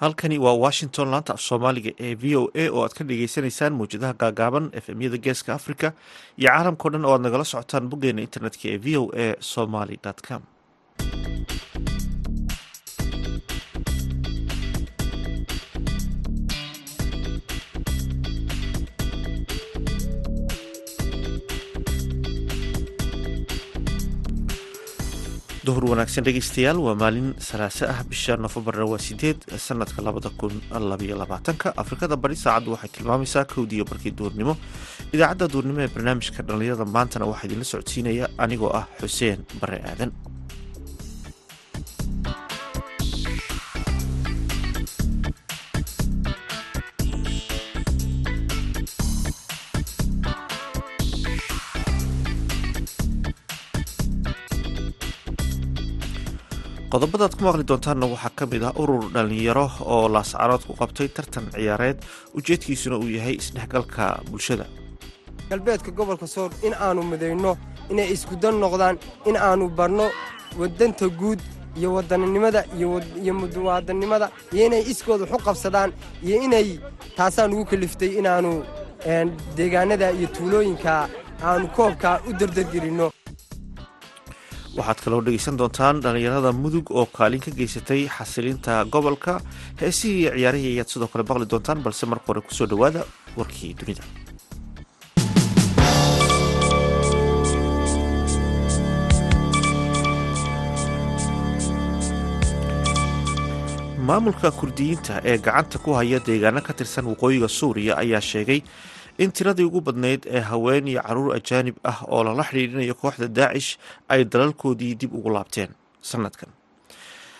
halkani waa washington laanta af soomaaliga ee v o a oo aad ka dhageysaneysaan mawjadaha gaagaaban efmyada geeska africa iyo caalamkao dhan oo aad nagala socotaan boggeena internetka ee v o a somaly com duhur wanaagsan dhegeystayaal waa maalin salaaso ah bisha nofembarna waa sideed sanadka labada kun labayo labaatanka. Afrikada bari saacaddu waxay tilmaamaysaa kowdiiyo barkii duurnimo. Idaacadda duurnimo ee barnaamijka dhallinyarada maantana waxaa idinla socodsiinaya anigoo ah xuseen bare aadan qodobada ad ku maqli doontaanna waxaa ka mid ah urur dhallinyaro oo laascarood ku qabtay tartan ciyaareed. Ujeedkiisuna uu yahay isdhexgalka bulshada. Galbeedka gobolka sool in aannu midayno inay iskudan noqdaan in aannu barno wadanta guud iyo wadaninimada iyo muwaadannimada iyo inay iskooda waxu qabsadaan iyo inay taasaan ugu kaliftay inaannu deegaanada iyo tuulooyinka aannu koobkaa u dardargelinno waxaad kaloo dhegeysan doontaan dhallinyarada mudug oo kaalin ka geysatay xasilinta gobolka. Heesihii iyo ciyaarihii ayaad sidoo kale maqli doontaan balse marka hore ku soo dhowaada warkii dunida. Maamulka kurdiyiinta ee gacanta ku haya deegaano ka tirsan waqooyiga suuriya ayaa sheegay in tiradii ugu badnayd ee haween iyo carruur ajaanib ah oo lala xidhiidhinayo kooxda daacish ay dalalkoodii dib ugu laabteen. Sanadkan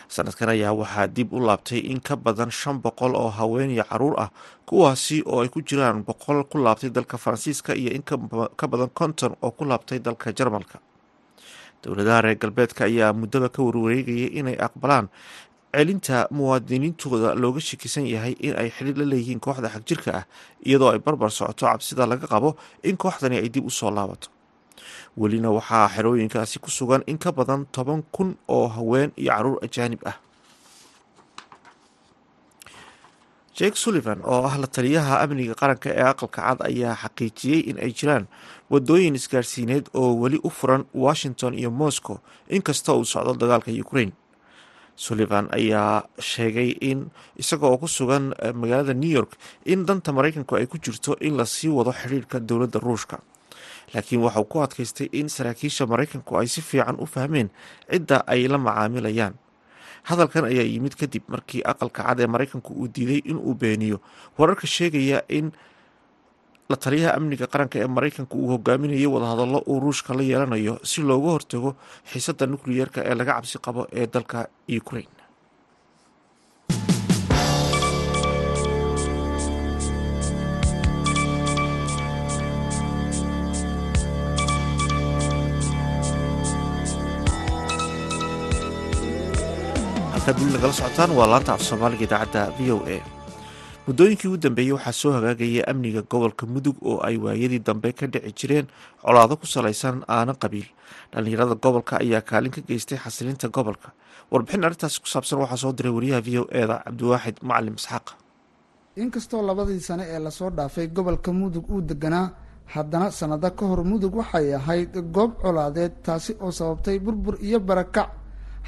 sanadkan ayaa waxaa dib u laabtay in ka badan shan boqol oo haween iyo carruur ah kuwaasi oo ay ku jiraan boqol ku laabtay dalka faransiiska iyo in ka badan konton oo ku laabtay dalka jarmalka. Dowladaha reer galbeedka ayaa muddaba ka warwareegayay inay aqbalaan celinta muwaadiniintooda looga shakisan yahay in ay xidhiir la leeyihiin kooxda xagjirka ah iyadoo ay barbar socoto cabsida laga qabo in kooxdani ay dib u soo laabato. Welina waxaa xerooyinkaasi ku sugan in ka badan toban kun oo haween iyo carruur ajaanib ah. Jake sullivan oo ah la taliyaha amniga qaranka ee aqalka cad ayaa xaqiijiyey in ay jiraan wadooyin isgaarsiineed oo weli u furan washington iyo moscow inkasta uu socdo dagaalka ukraine sullivan ayaa sheegay in isaga oo ku sugan magaalada new york in danta maraykanku ay ku jirto in la sii wado xidhiirka dowladda ruushka. Laakiin waxauu ku adkaystay in saraakiisha maraykanku ay si fiican u fahmeen cidda ay la macaamilayaan. Hadalkan ayaa yimid kadib markii aqalka cad ee maraykanku uu diiday in uu beeniyo. Wararka sheegaya in la taliyaha amniga qaranka ee maraykanka uu hogaaminayo wadahadallo uu ruushka la yeelanayo si looga hortago xiisadda nukliyeerka ee laga cabsi qabo ee dalka ukraine. Halkaad socotaan waa laanta af soomaaliga idaacadda v o a muddooyinkii ugu dambeeyey waxaa soo hagaagaya amniga gobolka mudug oo ay waayadii dambe ka dhici jireen colaado ku salaysan aana qabiil. Dhallinyarada gobolka ayaa kaalin ka geystay xasilinta gobolka. Warbixin arrintaasi ku saabsan waxaa soo diray wariyaha v o eda cabdiwaaxid macalim isxaaq inkastoo labadii sane ee la soo dhaafay gobolka mudug uu deganaa haddana sannado ka hor mudug waxay ahayd goob colaadeed taasi oo sababtay burbur iyo barakac.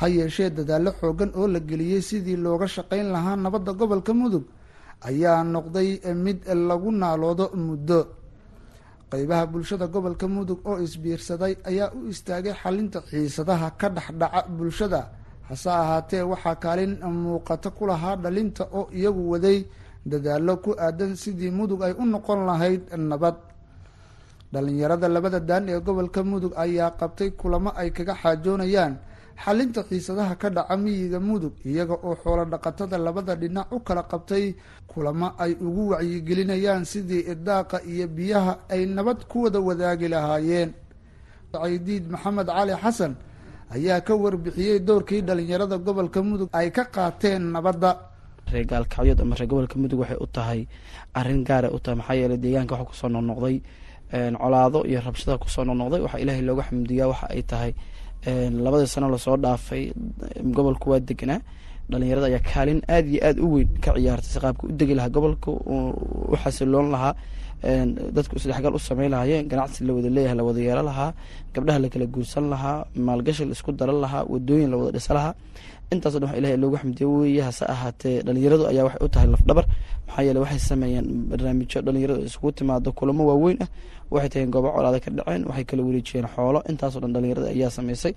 Ha yeeshee dadaallo xoogan oo la geliyey sidii looga shaqayn lahaa nabadda gobolka mudug ayaa noqday mid lagu naaloodo muddo. Qeybaha bulshada gobolka mudug oo isbiirsaday ayaa u istaagay xalinta xiisadaha ka dhexdhaca bulshada. Hase ahaatee waxaa kaalin muuqato ku lahaa dhalinta oo iyagu waday dadaallo ku aadan sidii mudug ay u noqon lahayd nabad. Dhalinyarada labada daan ee gobolka mudug ayaa qabtay kulamo ay kaga xaajoonayaan xalinta xiisadaha ka dhaca miyiga mudug iyaga oo xoolo dhaqatada labada dhinac u kala qabtay kulamo ay ugu wacyigelinayaan sidii idaaqa iyo biyaha ay nabad ku wada wadaagi lahaayeen. Caydiid maxamed cali xasan ayaa ka warbixiyey doorkii dhalinyarada gobolka mudug ay ka qaateen nabadda. Reer gaalkacyood ama reer gobolka mudug waxay u tahay arrin gaara u tahay maxaa yeeley deegaanka waxa ku soo noqnoqday colaado iyo rabshada ku soo noqnoqday waxaa ilaahay looga xamdiyaa waxa ay tahay labadii sano la soo dhaafay gobolku waa degnaa dhalinyarada ayaa kaalin aad iyo aad u weyn ka ciyaartay si qaabka u degi lahaa gobolka u xasiloon lahaa. Dadku isdhexgal u sameyn lahaayeen ganacsi la wada leeyahay la wada yeelo lahaa. Gabdhaha lakala guursan lahaa maalgashi la isku daran lahaa wadooyin la wada dhisa lahaa intaaso dhan wax ilahay loogu xamdiyo weeye hase ahaatee dhalinyaradu ayaa waxay u tahay lafdhabar. Maxaa yeele waxay sameeyeen barnaamijyo dhalinyaradu isugu timaado kulamo waaweyn ah. Waxay taheen goobo colaada ka dhaceen. Waxay kala wareejiyeen xoolo. Intaasoo dhan dhalinyarada ayaa sameysay.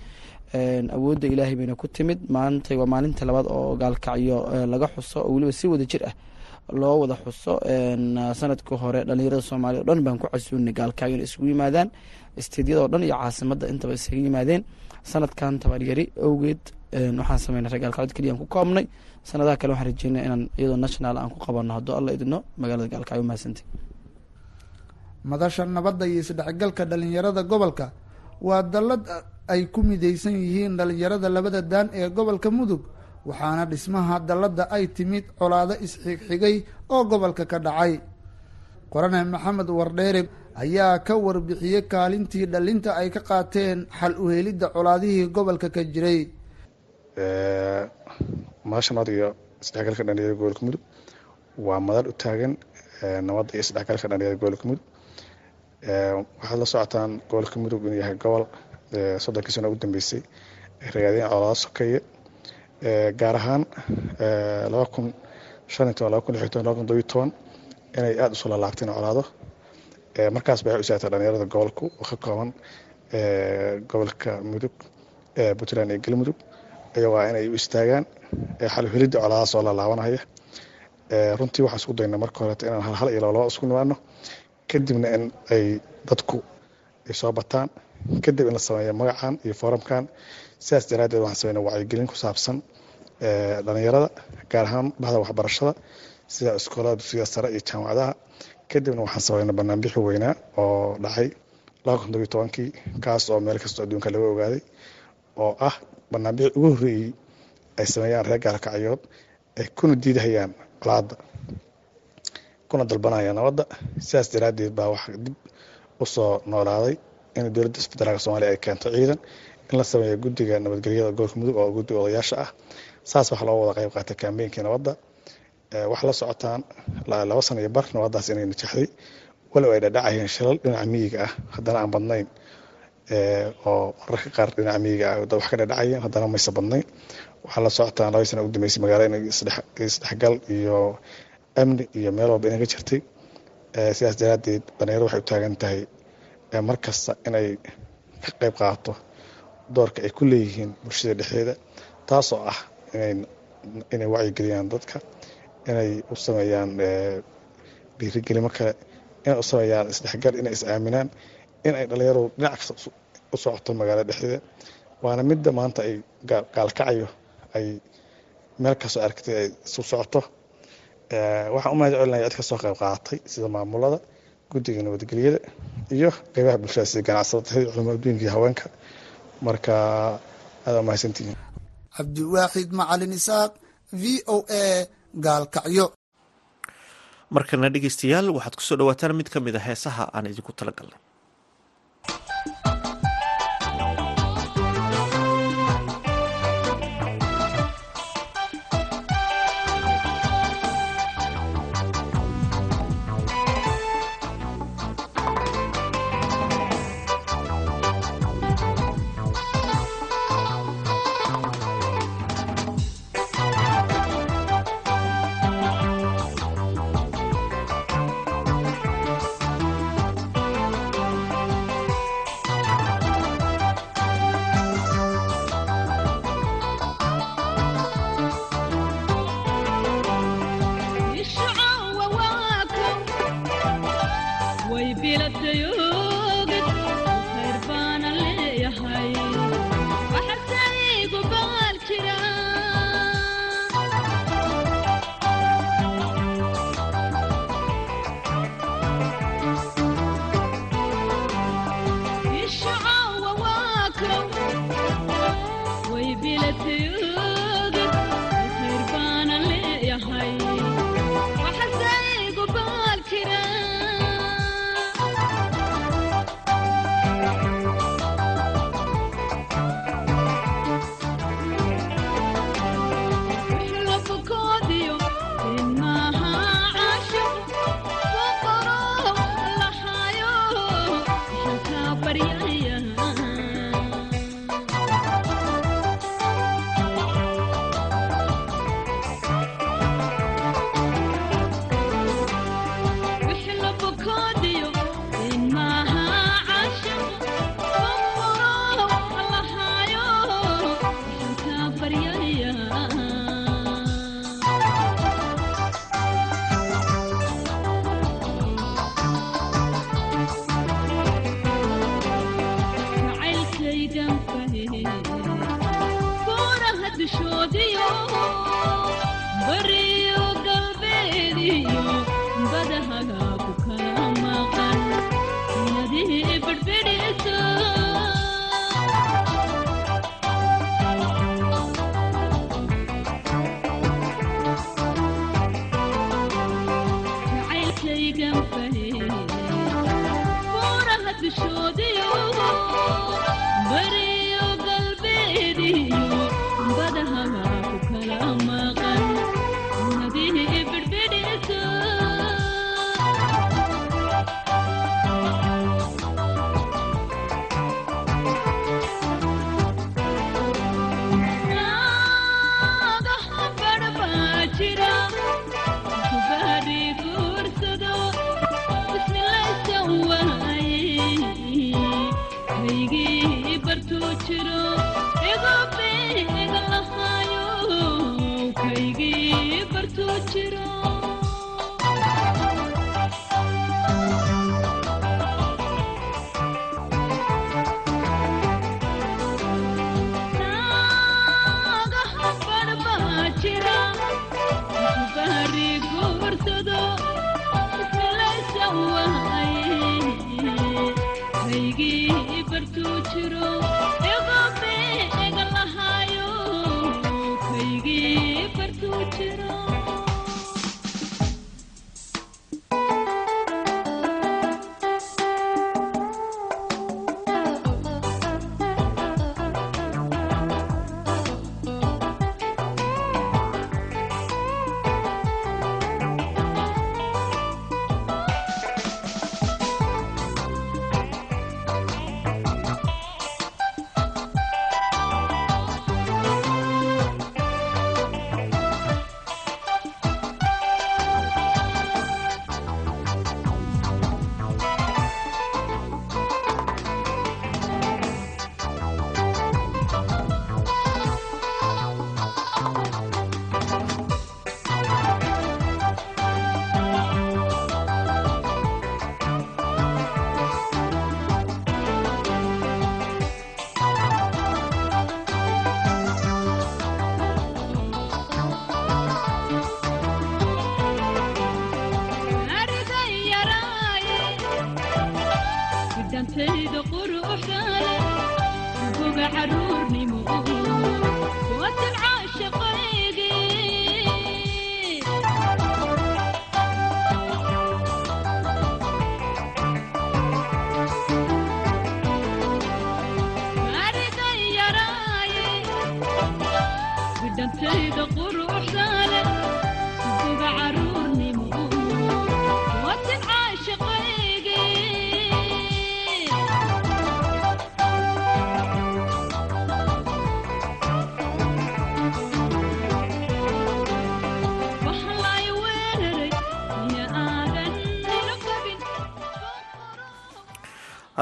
Awoodda ilaahay bayna ku timid. Maanta waa maalinta labaad oo gaalkacyo laga xuso oo weliba si wada jir ah loo wada xuso. Sanadka hore dhalinyarada soomaaliya o dhan baan ku casuunay gaalkacyo inay isugu yimaadaan. Isteedyada oo dhan iyo caasimadda intaba isaga yimaadeen. Sanadkan tabaryari awgeed waxaan sameynay ree gaalkacyood keliya aan ku koobnay. Sanadaha kale waxaan rajeynay inaan iyadoo national aan ku qabano hadduu alla idino magaalada gaalkacyo mahadsantay madasha nabadda iyo isdhexgalka dhalinyarada gobolka waa dallad ay ku midaysan yihiin dhalinyarada labada daan ee gobolka mudug waxaana dhismaha dalladda ay timid colaado isxigxigay oo gobolka ka dhacay. Qorane maxamed wardheere ayaa ka warbixiyey kaalintii dhalinta ay ka qaateen xal u helidda colaadihii gobolka ka jiray madasha nabad iyo isdhexgalka dhalinyarada gobolka mudug waa madal u taagan nabadda iyo isdhexgalka dhalinyarada gobolka mudug waxaad la socotaan gobolka mudug inuu yahay gobol soddonkii sano ugu dambeysay ragaadeen colaado sokeeye. Gaar ahaan laba kun shan toban laba kun lix toban laba kun todobiyo toban inay aada u soo lalaabteen colaado. Markaas bay waxay u saartay dhalinyarada gobolku oo ka kooban gobolka mudug puntland iyo galmudug iyagoo ah inay u istaagaan. Xal helidda colaadaha soo lalaabanaya runtii waxaan isku daynaa marka horeeto inaan hal hal iyo laba laba isku nimaano kadibna in ay dadku ay soo bataan. Kadib in la sameeyo magacan iyo foramkan sidaas daraaddeed waxaan sameynaa wacyigelin ku saabsan dhalinyarada gaar ahaan bahda waxbarashada sida iskoolada dugsiga sare iyo jaamacadaha. Kadibna waxaan sameynaa banaanbixi weynaa oo dhacay tobankii kaas oo meel kastoo adduunka laga ogaaday oo ah banaanbixi ugu horreeyey ay sameeyaan reer gaalkacyood ay kuna diidahayaan colaadda kuna dalbanayaan nabadda. Sidaas daraaddeed baa wax dib u soo noolaaday in dowladda federaalk soomaaliya ay keento ciidan in la sameeyo guddiga nabadgelyada gobolka mudug oo guddiga odayaasha ah. Saas wax loo wada qayb qaatay kambeynkii nabadda. Waxaa la socotaan laba sana iyo bar nabaddaas inay najaxday walow ay dhadhacayeen shilal dhinaca miyiga ah. Haddana aan badnayn oo mararka qaar dhinaca miyiga ah wax ka dhadhacayeen haddana mayse badnayn waxaa la socotaan laba sana ugu dambeysay magaalo inay isdhexgal iyo amni iyo meel walba inay ka jirtay sidaas daraaddeed dhalinyarada waxay u taagan tahay mar kasta inay ka qayb qaato doorka ay ku leeyihiin bulshada dhexdeeda taasoo ah inay wacyigeliyaan dadka inay u sameeyaan dhiirigelimo kale inay u sameeyaan isdhexgal inay is aaminaan in ay dhalinyaradu dhinac kasta u socoto magaalada dhexdeeda waana midda maanta ay gaalkacayo ay meel kastoo aragtay ay isu socoto. Waxaan u mahad celinaya cid ka soo qayb qaadatay sida maamulada guddiga nabadgelyada iyo qeybaha bulshada sida ganacsatada adduunka iyo haweenka. Marka aada mahadsantihiin. Cabdiwaaxid macalin isaaq v o a gaalkacyo. Markana dhegeystayaal waxaad ku soo dhawaataan mid ka mid a heesaha aan idinku tala galnay bartuu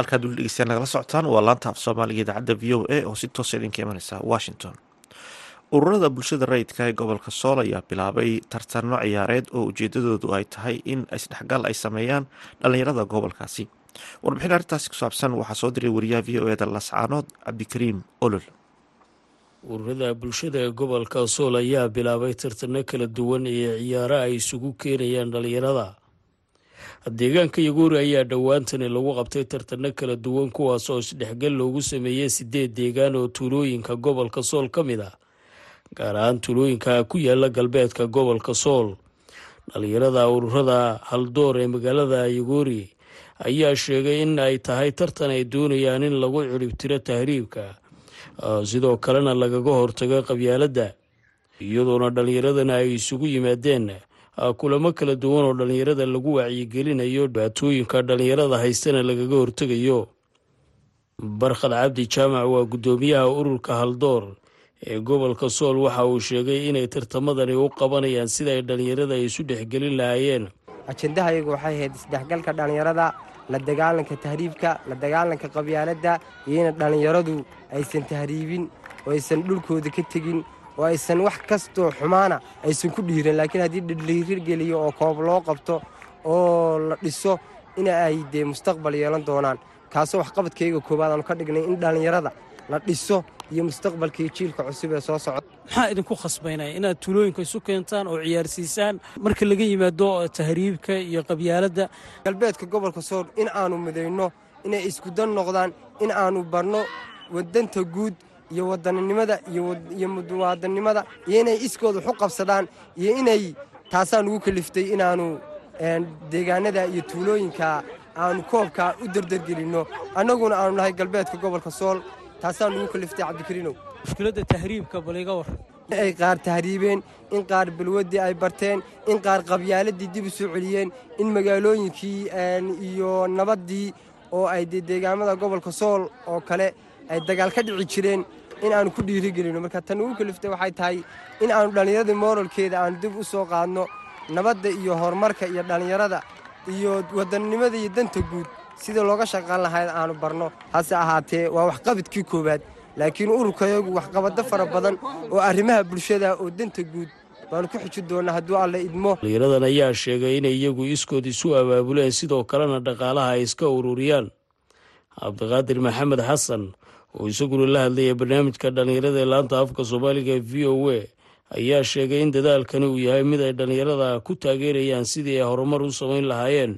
halkaad weli dhegeystayaa nagala socotaan. Waa laanta af soomaaliga idaacadda v o a oo si toosa idinka imaneysa washington. Ururada bulshada rayidka ee gobolka sool ayaa bilaabay tartano ciyaareed oo ujeedadoodu ay tahay in isdhexgal ay sameeyaan dhallinyarada gobolkaasi. Warbixin arrintaasi ku saabsan waxaa soo diray wariyaha v o eda lascaanood cabdikariim olol. Ururada bulshada ee gobolka sool ayaa bilaabay tartano kala duwan iyo ciyaaro ay isugu keenayaan dhallinyarada deegaanka yaguuri ayaa dhowaantani lagu qabtay tartano kala duwan kuwaas oo isdhexgal loogu sameeyey sideed deegaan oo tuulooyinka gobolka sool ka mid ah gaar ahaan tuulooyinka ku yaalla galbeedka gobolka sool. Dhallinyarada ururada haldoor ee magaalada yaguuri ayaa sheegay in ay tahay tartan ay doonayaan in lagu ciribtiro tahriibka sidoo kalena lagaga hortago qabyaaladda iyadoona dhallinyaradana ay isugu yimaadeen kulamo kala duwan oo dhallinyarada lagu wacyigelinayo dhibaatooyinka dhallinyarada haystana lagaga hortegayo barkhad cabdi jaamac waa guddoomiyaha ururka haldoor ee gobolka sool waxa uu sheegay inay tartamadani u qabanayaan sida ay dhallinyarada ay isu dhexgelin lahaayeen. Ajendahayagu waxay ahayd isdhexgalka dhallinyarada la dagaalanka tahriibka la dagaalanka qabyaaladda iyo in dhallinyaradu aysan tahriibin oo aysan dhulkooda ka tegin oo aysan wax kastoo xumaana aysan ku dhiiran laakiin haddii dhidhiirgeliyo oo koob loo qabto oo la dhiso in ay dee mustaqbal yeelan doonaan. Kaasoo waxqabadkayga koowaad aanu ka dhignay in dhallinyarada la dhiso iyo mustaqbalkii jiilka cusub ee soo socda. Maxaa idinku khasbaynaya inaad tuulooyinka isu keentaan oo ciyaarsiisaan marka laga yimaado tahriibka iyo qabyaaladda? Galbeedka gobolka sool in aanu midayno inay iskudan noqdaan in aanu barno wadanta guud iyo wadaninimada iyo muwaadannimada iyo inay iskooda waxu qabsadaan iyo inay taasaa nugu kaliftay inaannu deegaanada iyo tuulooyinka aanu koobka u derdergelinno annaguna aanu nahay galbeedka gobolka sool taasaa nugu kaliftay cabdikariinow mushkiladda tahriibka bal iga war. In ay qaar tahriibeen in qaar balwaddii ay barteen in qaar qabyaaladii dib u soo celiyeen in magaalooyinkii iyo nabaddii oo ay dee deegaamada gobolka sool oo kale ay dagaal ka dhici jireen in aanu ku dhiirigelinno marka tan nugu kaliftay waxay tahay in aanu dhallinyaradii mooralkeeda aanu dib u soo qaadno nabadda iyo horumarka iyo dhallinyarada iyo wadannimada iyo danta guud. Sidii looga shaqaan lahayd aanu barno hase ahaatee waa waxqabadkii koowaad. Laakiin ururkayagu waxqabado fara badan oo arrimaha bulshada oo danta guud baanu ku xiji doonnaa hadduu alle idmo. Dhalinyaradan ayaa sheegay inay iyagu iskood isu abaabuleen sidoo kalena dhaqaalaha ay iska ururiyaan. Cabdiqaadir maxamed xasan oo isaguna la hadlaya barnaamijka dhallinyarada ee laanta afka soomaaliga v o a ayaa sheegay in dadaalkani uu yahay mid ay dhallinyarada ku taageerayaan sidii ay horumar u samayn lahaayeen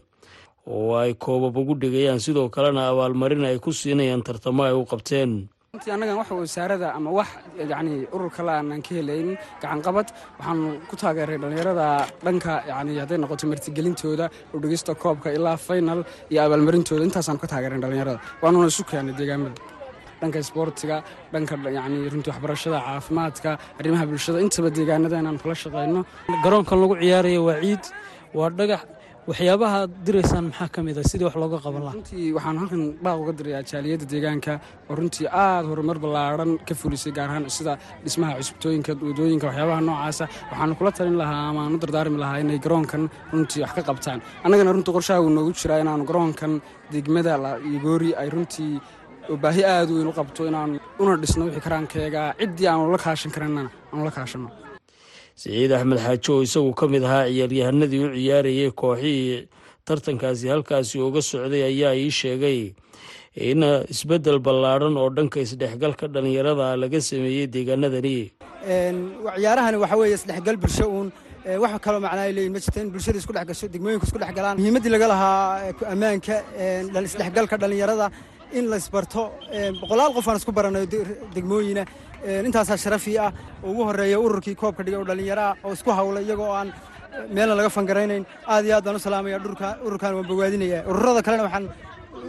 oo ay koobab ugu dhigayaan. Sidoo kalena abaalmarin ay ku siinayaan tartamo ay u qabteen. Runtii wax wasaarada ama wax yacni urur kale aanan ka helayn gacanqabad waxaanu ku taageeray dhallinyarada dhanka yacni hadday noqoto martigelintooda udhigista koobka ilaa faynal iyo abaalmarintooda. Intaasaan ka taageeran dhallinyarada. Waanuna isu keenay deegaamada dhanka isboortiga dhanka yacni runtii waxbarashada caafimaadka arrimaha bulshada intaba deegaanada inaan kula shaqayno garoonkan lagu ciyaaraya waa ciid waa dhagax. Waxyaabaha diraysaan maxaa ka mid a sidii wax looga qaban lahaa. Runtii waxaan halkan baaq uga dirayaa jaaliyadda deegaanka oo runtii aada horumar ballaadhan ka fulisay gaar ahaan sida dhismaha cusubtooyinka waddooyinka waxyaabaha noocaasa. Waxaanu kula talin lahaa ama aan u dardaarmi lahaa inay garoonkan runtii wax ka qabtaan. Annagana runtii qorshaha wuu noogu jiraa inaanu garoonkan degmada iyo goori ay runtii oo baahi aada weyn u qabto inaan una dhisno wixii karaankeega ciddii aanu la kaashan karanana aanu la kaashanno. Siciid axmed xaajo oo isagu ka mid ahaa ciyaaryahanadii u ciyaarayay kooxihii tartankaasi halkaasi uga socday ayaa ii sheegay in isbeddel ballaadhan oo dhanka isdhexgalka dhallinyarada laga sameeyey deegaanadani. Ciyaarahani waxa weeye isdhexgal bulsho uun. Wax kaloo macnaa ay leeyihiin ma jirta in bulshada isku dhex gasho degmooyinku isku dhex galaan. Muhiimaddii laga lahaa ammaanka isdhexgalka dhallinyarada in la isbarto boqolaal qof aan isku baranayo degmooyina. Intaasaa sharafii ah. Oo ugu horreeya ururkii koobka dhigay oo dhallinyaro ah oo isku hawla iyagoo aan meelna laga fangaraynayn. Aad iyo aad baan u salaamaya ururkan waan bogaadinaya. Ururada kalena waxaan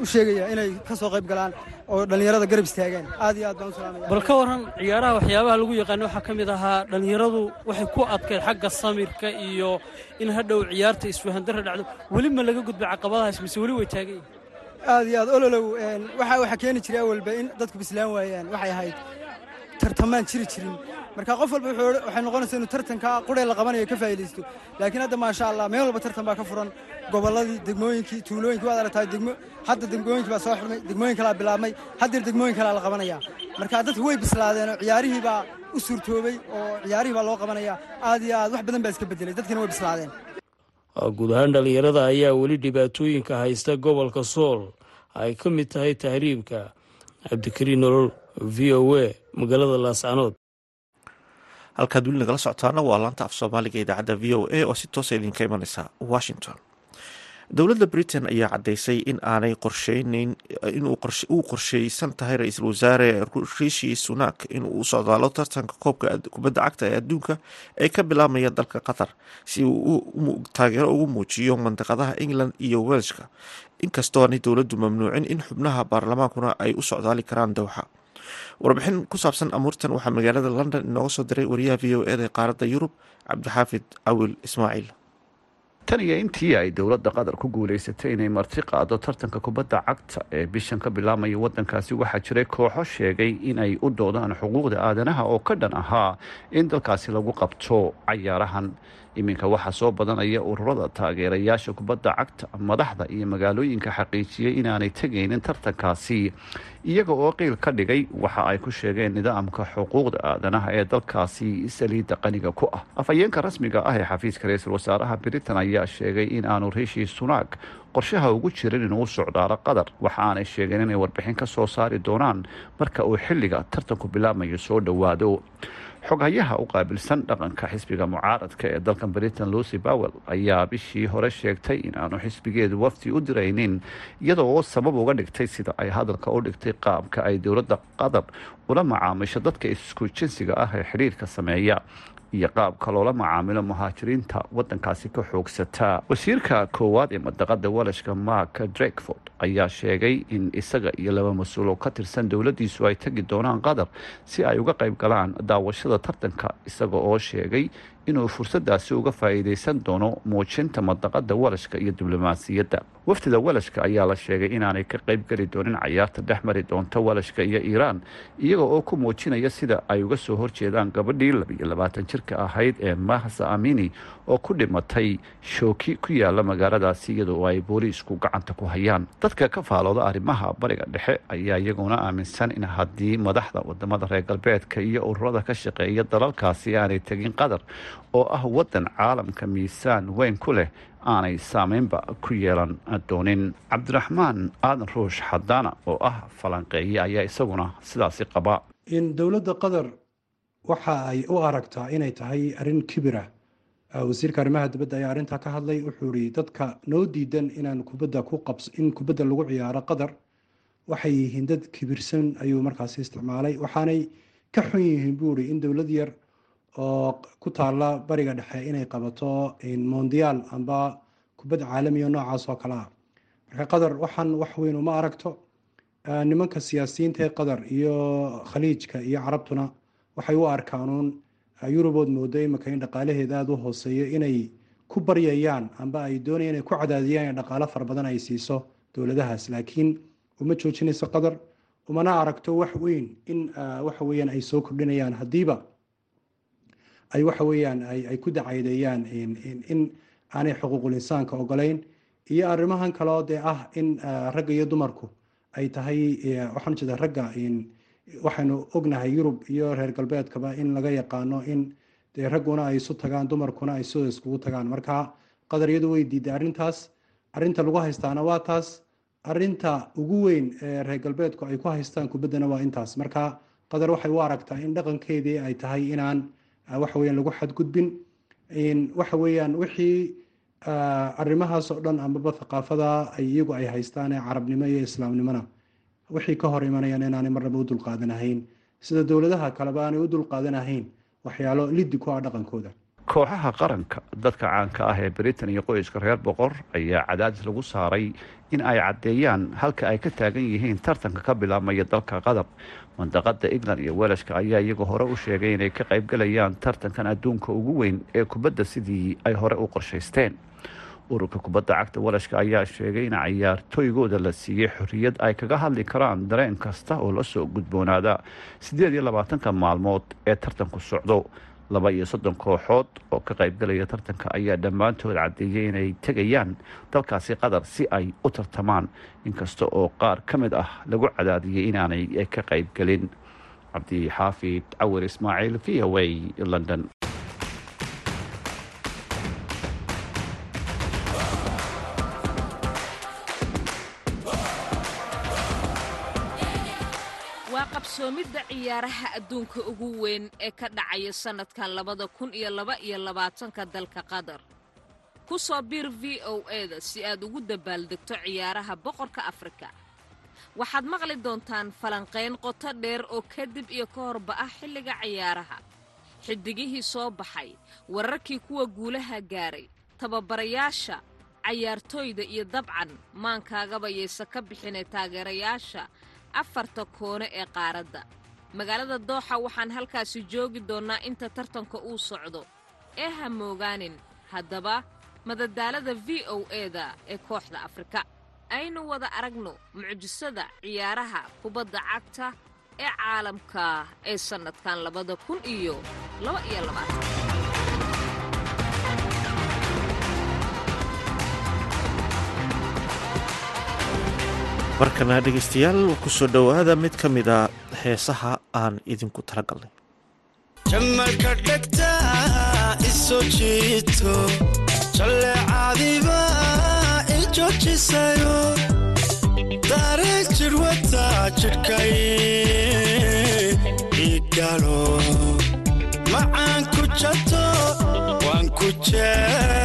u sheegayaa inay ka soo qayb galaan oo dhallinyarada garab istaagaan aad iyo aad baan u salaamaya. Bal ka waran ciyaaraha waxyaabaha lagu yaqaano waxaa ka mid ahaa dhallinyaradu waxay ku adkayd xagga samirka iyo in hadhow ciyaarta isfahandarra dhacdo. Weli ma laga gudba caqabadahaas mise weli way taagan yihiin aad iyo aad ololow waxa waxaa keeni jiray awalba in dadku bislaan waayaan waxay ahayd tartamaan jiri jirin. Marka qof walba waxay noqonaysaa inuu tartanka quree la qabanayo ka faa'iidaysto. Laakiin hadda maasha allah meel walba tartan baa ka furan. Gobolladii degmooyinkii tuulooyinkii waad aragtaa degmo hadda degmooyinkii baa soo xidhmay degmooyin kalaa bilaabmay haddeer degmooyin kalaa la qabanaya marka dadku way bislaadeen oo ciyaarihii baa u suurtoobay oo ciyaarihii baa loo qabanaya aad iyo aad wax badan baa iska bedelay dadkina way bislaadeen guud ahaan dhallinyarada ayaa weli dhibaatooyinka haysta gobolka sool ay ka mid tahay tahriibka cabdikariin nolol v o a magaalada laascanood halkaad weli nagala socotaana waa laanta af soomaaliga idaacadda v o a oo si toosa idinka imaneysa washington dowladda britain ayaa caddeysay in aanay qorsheyneyn inuu qorsheysan tahay ra'iisul wasaare rishi sunak inuu u socdaalo tartanka koobka kubadda cagta ee adduunka ee ka bilaabmaya dalka qatar si uu taageero ugu muujiyo mandiqadaha england iyo welshka inkastoo aanay dowladdu mamnuucin in xubnaha baarlamaankuna ay u socdaali karaan dowxa warbixin ku saabsan amuurtan waxaa magaalada london inooga soo diray wariyaha v o eda qaaradda yurub cabdixaafid cawil ismaaciil tan iyo intii ay dowladda qatar ku guulaysatay inay marti qaado tartanka kubadda cagta ee bishan ka bilaabmaya waddankaasi. Waxaa jiray kooxo sheegay in ay u doodaan xuquuqda aadanaha oo ka dhan ahaa in dalkaasi lagu qabto cayaarahan iminka waxaa soo badanaya ururada taageerayaasha kubadda cagta madaxda iyo magaalooyinka xaqiijiyey inaanay tegaynin tartankaasi. Iyaga oo qiil ka dhigay waxa ay ku sheegeen nidaamka xuquuqda aadanaha ee dalkaasi saliidda qaniga ku ah. Afhayeenka rasmiga ah ee xafiiska ra'iisul wasaaraha britain ayaa sheegay in aanu rishi sunak qorshaha ugu jirin inuu socdaalo qatar waxa aanay sheegeen inay warbixin ka soo saari doonaan marka uu xilliga tartanku bilaabmayo soo dhowaado xoghayaha u qaabilsan dhaqanka xisbiga mucaaradka ee dalkan britain lucy bowell ayaa bishii hore sheegtay in aanu xisbigeedu wafdi u diraynin iyadoo oo sabab uga dhigtay sida ay hadalka u dhigtay qaabka ay dowladda qatar ula macaamisho dadka isku jinsiga ah ee xidhiirka sameeya iyo qaabka loola macaamilo muhaajiriinta wadankaasi ka xoogsata. Wasiirka koowaad ee madaqada walashka mark drakeford ayaa sheegay in isaga iyo laba mas'uul oo ka tirsan dowladiisu ay tegi doonaan qatar si ay uga qayb galaan daawashada tartanka isaga oo sheegay inuu fursadaasi uga faa'iideysan doono muujinta madaqada walashka iyo diblomaasiyadda. Wafdida walashka ayaa la sheegay inaanay ka qayb geli doonin cayaarta dhex mari doonta walashka iyo iiraan iyaga oo ku muujinaya sida ay uga soo horjeedaan gabadhii labiyo labaatan jirka ahayd ee mahsa amini oo ku dhimatay shooki ku yaalla magaaladaasi iyadoo ay booliisku gacanta ku hayaan. Dadka ka faalooda arrimaha bariga dhexe ayaa iyaguna aaminsan in haddii madaxda waddamada reer galbeedka iyo ururada ka shaqeeya dalalkaasi aanay tegin qatar oo ah wadan caalamka miisaan weyn ku leh aanay saameynba ku yeelan doonin. Cabdiraxmaan aadan ruush xadaana oo ah falanqeeye ayaa isaguna sidaasi qaba. In dowladda qatar waxa ay u aragtaa inay tahay arrin kibira. Wasiirka arrimaha dibadda ayaa arrintaa ka hadlay wuxuu ihi dadka noo diidan inaan kubadda ku qabs in kubadda lagu ciyaaro qatar waxay yihiin dad kibirsan ayuu markaasi isticmaalay. Waxaanay ka xun yihiin buu ihi in dowlad yar oo ku taalla bariga dhexe inay qabato mondiyaal amba kubad caalamiya noocaas oo kale ah. Marka qatar waxaan wax weyn uma aragto. Nimanka siyaasiyiinta ee qatar iyo khaliijka iyo carabtuna waxay u arkaanuun yurubood moodo imika in dhaqaalaheeda aada u hooseeyo inay ku baryayaan amba ay doonayaan inay ku cadaadiyaan dhaqaalo fara badan ay siiso dowladahaas. Laakiin uma joojinayso qatar umana aragto wax weyn in waxa weeyaan ay soo kordhinayaan. Haddiiba ay waxa weeyaan ay ku dacaydeeyaan in aanay xuquuqul insaanka ogolayn. Iyo arrimahan kaleo dee ah in ragga iyo dumarku ay tahay waxaan jeeda ragga waxaynu ognahay yurub iyo reer galbeedkaba in laga yaqaano in dee ragguna ay isu tagaan dumarkuna ay sidoo iskugu tagaan. Marka qatar iyadu way diiday arrintaas. Arrinta lagu haystaana waa taas. Arrinta ugu weyn ee reer galbeedku ay ku haystaan kubaddana waa intaas. Marka qatar waxay u aragtaa in dhaqankeedii ay tahay inaan waxa weeyaan lagu xadgudbin. Waxa weeyaan wixii arrimahaas oo dhan amaba thaqaafada ay iyagu ay haystaan ee carabnimo iyo islaamnimona. Wixii ka hor imanayaan inaanay marnaba u dulqaadanahayn sida dowladaha kaleba aanay u dulqaadanahayn waxyaalo liddi ku ah dhaqankooda. Kooxaha qaranka dadka caanka ah ee britain iyo qoyska reer boqor ayaa cadaadis lagu saaray in ay caddeeyaan halka ay ka taagan yihiin tartanka ka bilaabmaya dalka qatar mandaqada england iyo welashka ayaa iyagu hore u sheegay inay ka qaybgalayaan tartankan adduunka ugu weyn ee kubadda sidii ay hore u qorshaysteen. Ururka kubadda cagta walashka ayaa sheegay in cayaartooygooda la siiyey xorriyad ay kaga hadli karaan dareen kasta oo la soo gudboonaada. Siddeed iyo labaatanka maalmood ee tartanku socdo laba iyo soddon kooxood oo ka qaybgalaya tartanka ayaa dhammaantood caddeeyay inay tegayaan dalkaasi qatar si ay u tartamaan inkasta oo qaar ka mid ah lagu cadaadiyey inaanay ka qaybgelin cabdixaafid cawir ismaaciil v o a london qabsoomidda ciyaaraha adduunka ugu weyn ee ka dhacaya sannadkan labada kun iyo laba iyo labaatanka dalka qatar. Ku soo biir v o eda si aad ugu dabaaldegto ciyaaraha boqorka afrika. Waxaad maqli doontaan falanqayn qoto dheer oo kadib iyo ka horba ah xilliga ciyaaraha. Xidigihii soo baxay wararkii kuwa guulaha gaaray tababarayaasha cayaartooyda iyo dabcan maankaagaba yaysa ka bixinay taageerayaasha afarta koone ee qaaradda magaalada dooxa waxaan halkaasi joogi doonnaa inta tartanka uu socdo. ee ha moogaanin haddaba madadaalada v o eda ee kooxda afrika. Aynu wada aragno mucjisada ciyaaraha kubadda cagta ee caalamka ee sannadkan labada kun iyo laba iyo labaatan markana dhegaystayaal ku soo dhowaada mid ka mid a heesaha aan idinku talagalnay macaan ku jato waan ku jeelanahe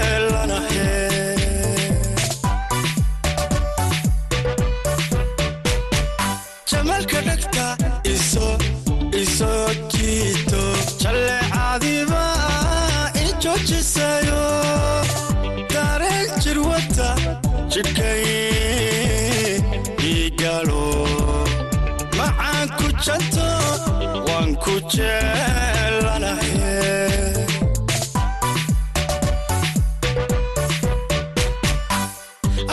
jidhkay igalo. Macaan ku janto waan ku jeelanahe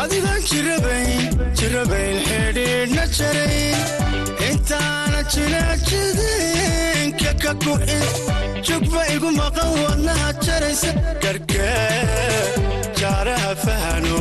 adigaan jirabayn jirabayn xidhiidhna jarayn intaana jinaajidinka ka gu'in jugba igu maqan wadnaha jaraysa garkee jaaraha fahano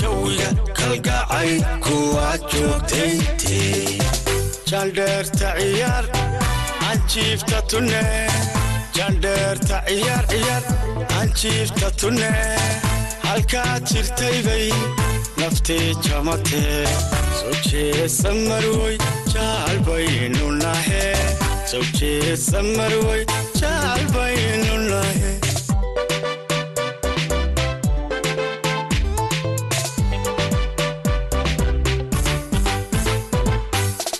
jawiga kalgacay kuwaa joogtayntii jandheerta ciyaar anjiifta tunne jandheerta ciyaar ciyaar anjiifta tunne halkaad jirtaybay naftii jamatee soo jeesa marwoy jaalbaynu nahe soo jeesa marwoy jaalbaynu nahe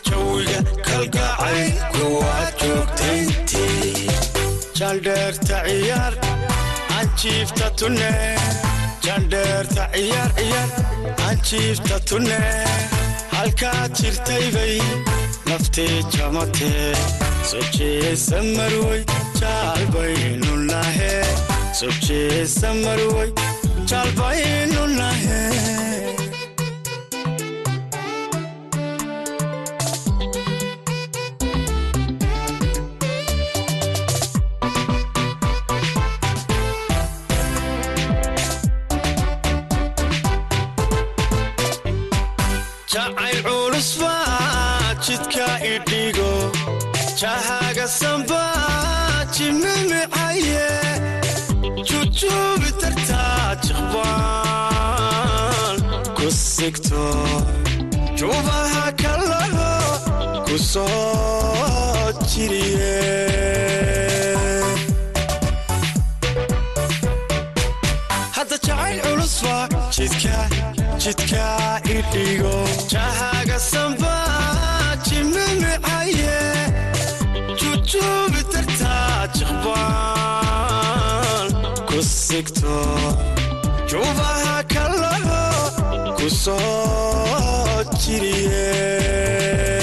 jawiga kalgacay kuwaad joogtayntii jandheerta ciyaar anjiifta tunne jandheerta ciyaar ciyaar anjiifta tunne halkaad jirtaybay naftii jamatee soo jeesa marwoy jaalbaynu nahe soo jeesa marwoy jaalbaynu nahe jujuubi dartaa jiqbaan ku sigto juubaha kalaho ku soo jiriye hadda jacayl culus baa jidka jidka idhigo jahaga samba jimimicaye jujuubi dartaa jiqbaan ku sigto juubaha kalaho ku soo jiriye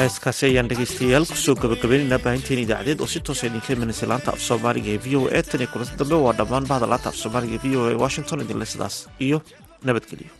heeskaasi ayaan dhegaystayaal ku soo gabagabaynaynaa baahinteen idaacadeed oo si toosa idinka imanaysa laanta af soomaaliga ee v o a tan iyo kulanti dambe waa dhammaan bahda laanta af soomaaliga ee v o a washington idinle sidaas iyo nabadgelyo